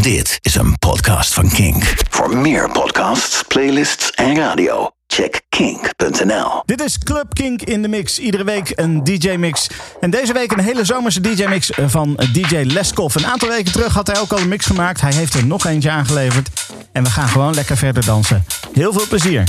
Dit is een podcast van Kink. Voor meer podcasts, playlists en radio, check kink.nl. Dit is Club Kink in de Mix. Iedere week een DJ-mix. En deze week een hele zomerse DJ-mix van DJ Leskov. Een aantal weken terug had hij ook al een mix gemaakt. Hij heeft er nog eentje aangeleverd. En we gaan gewoon lekker verder dansen. Heel veel plezier.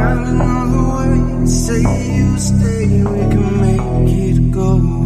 find another way. Say you stay, we can make it go.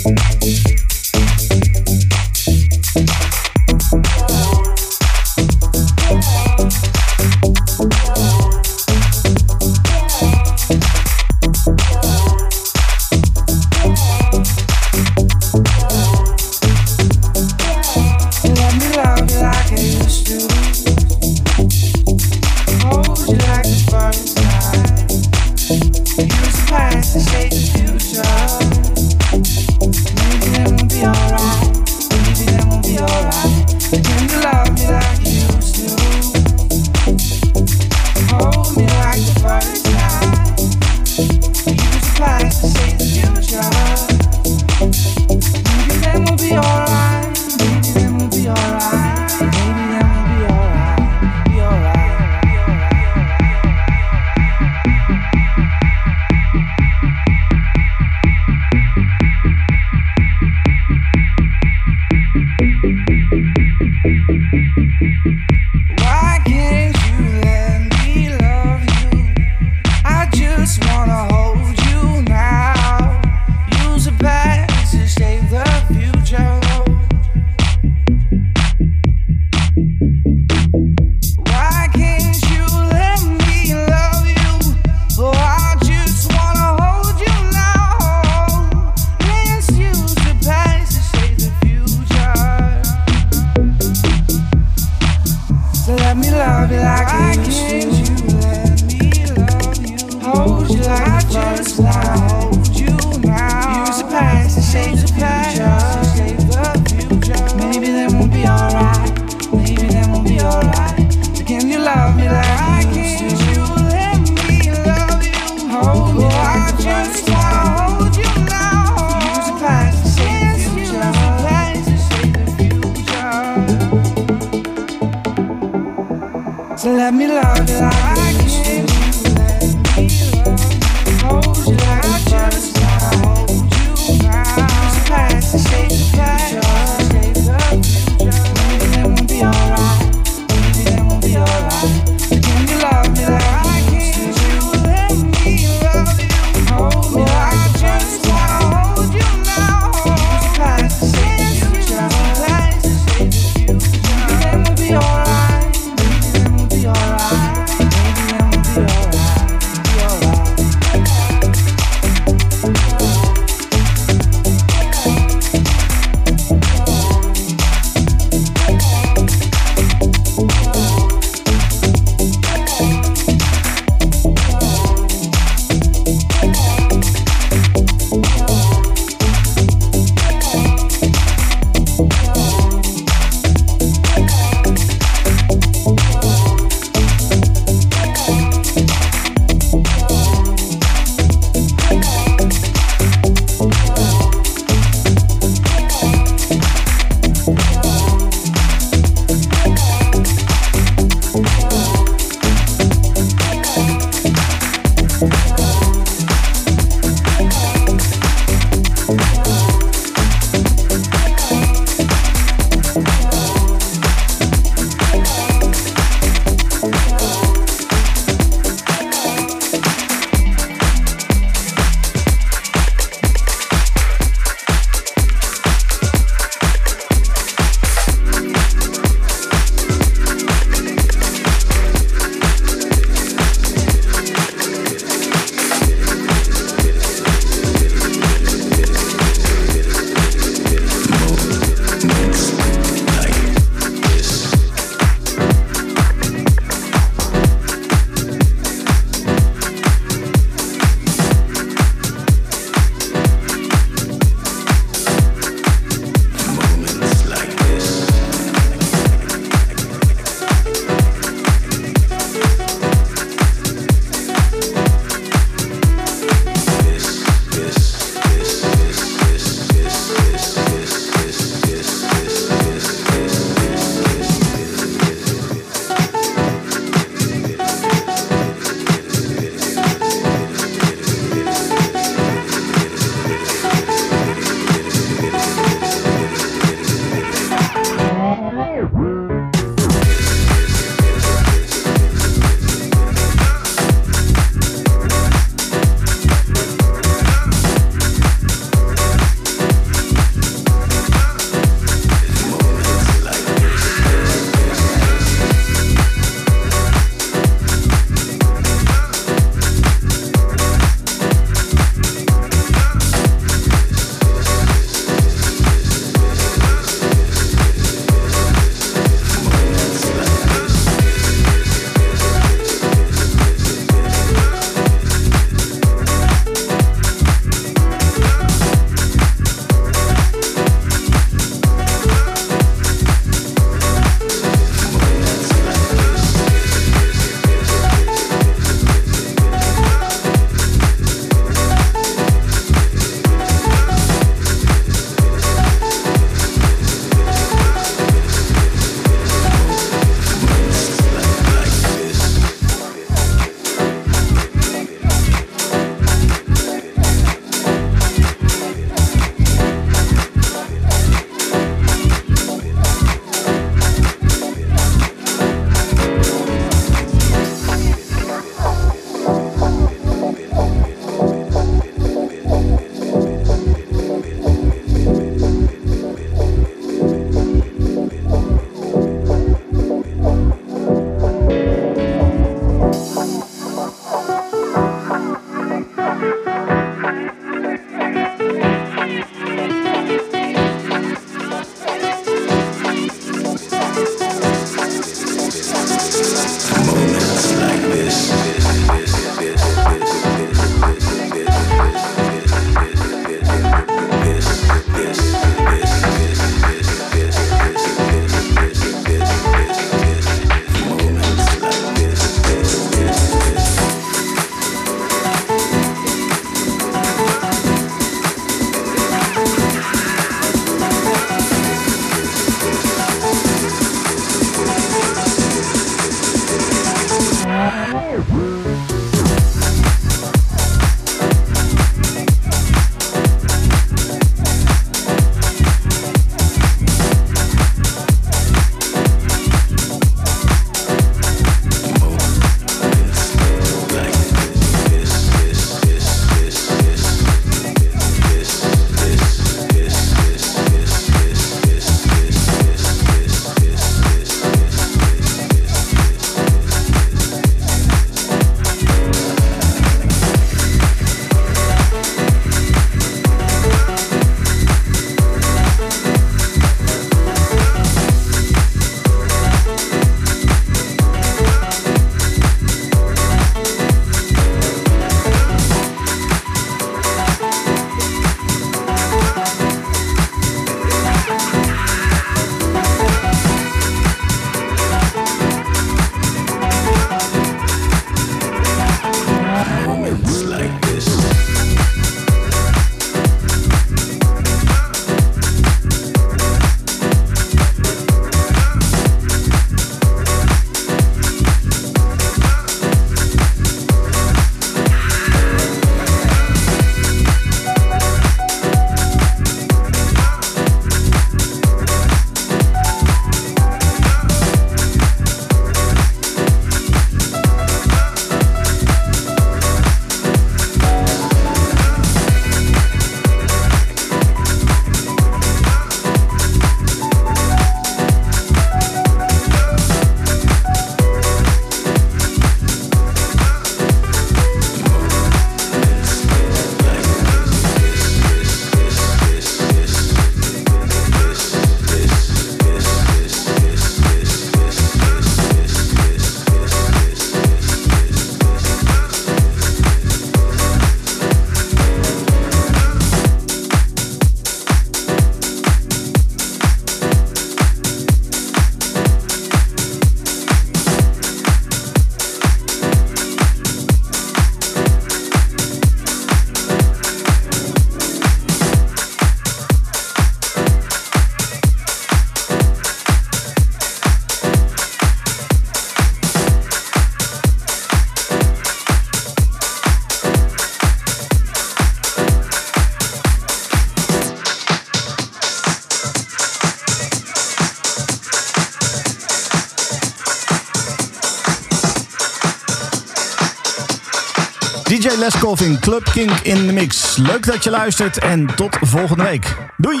In Club Kink in de Mix. Leuk dat je luistert en tot volgende week. Doei!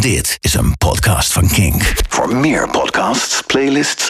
Dit is een podcast van Kink. Voor meer podcasts, playlists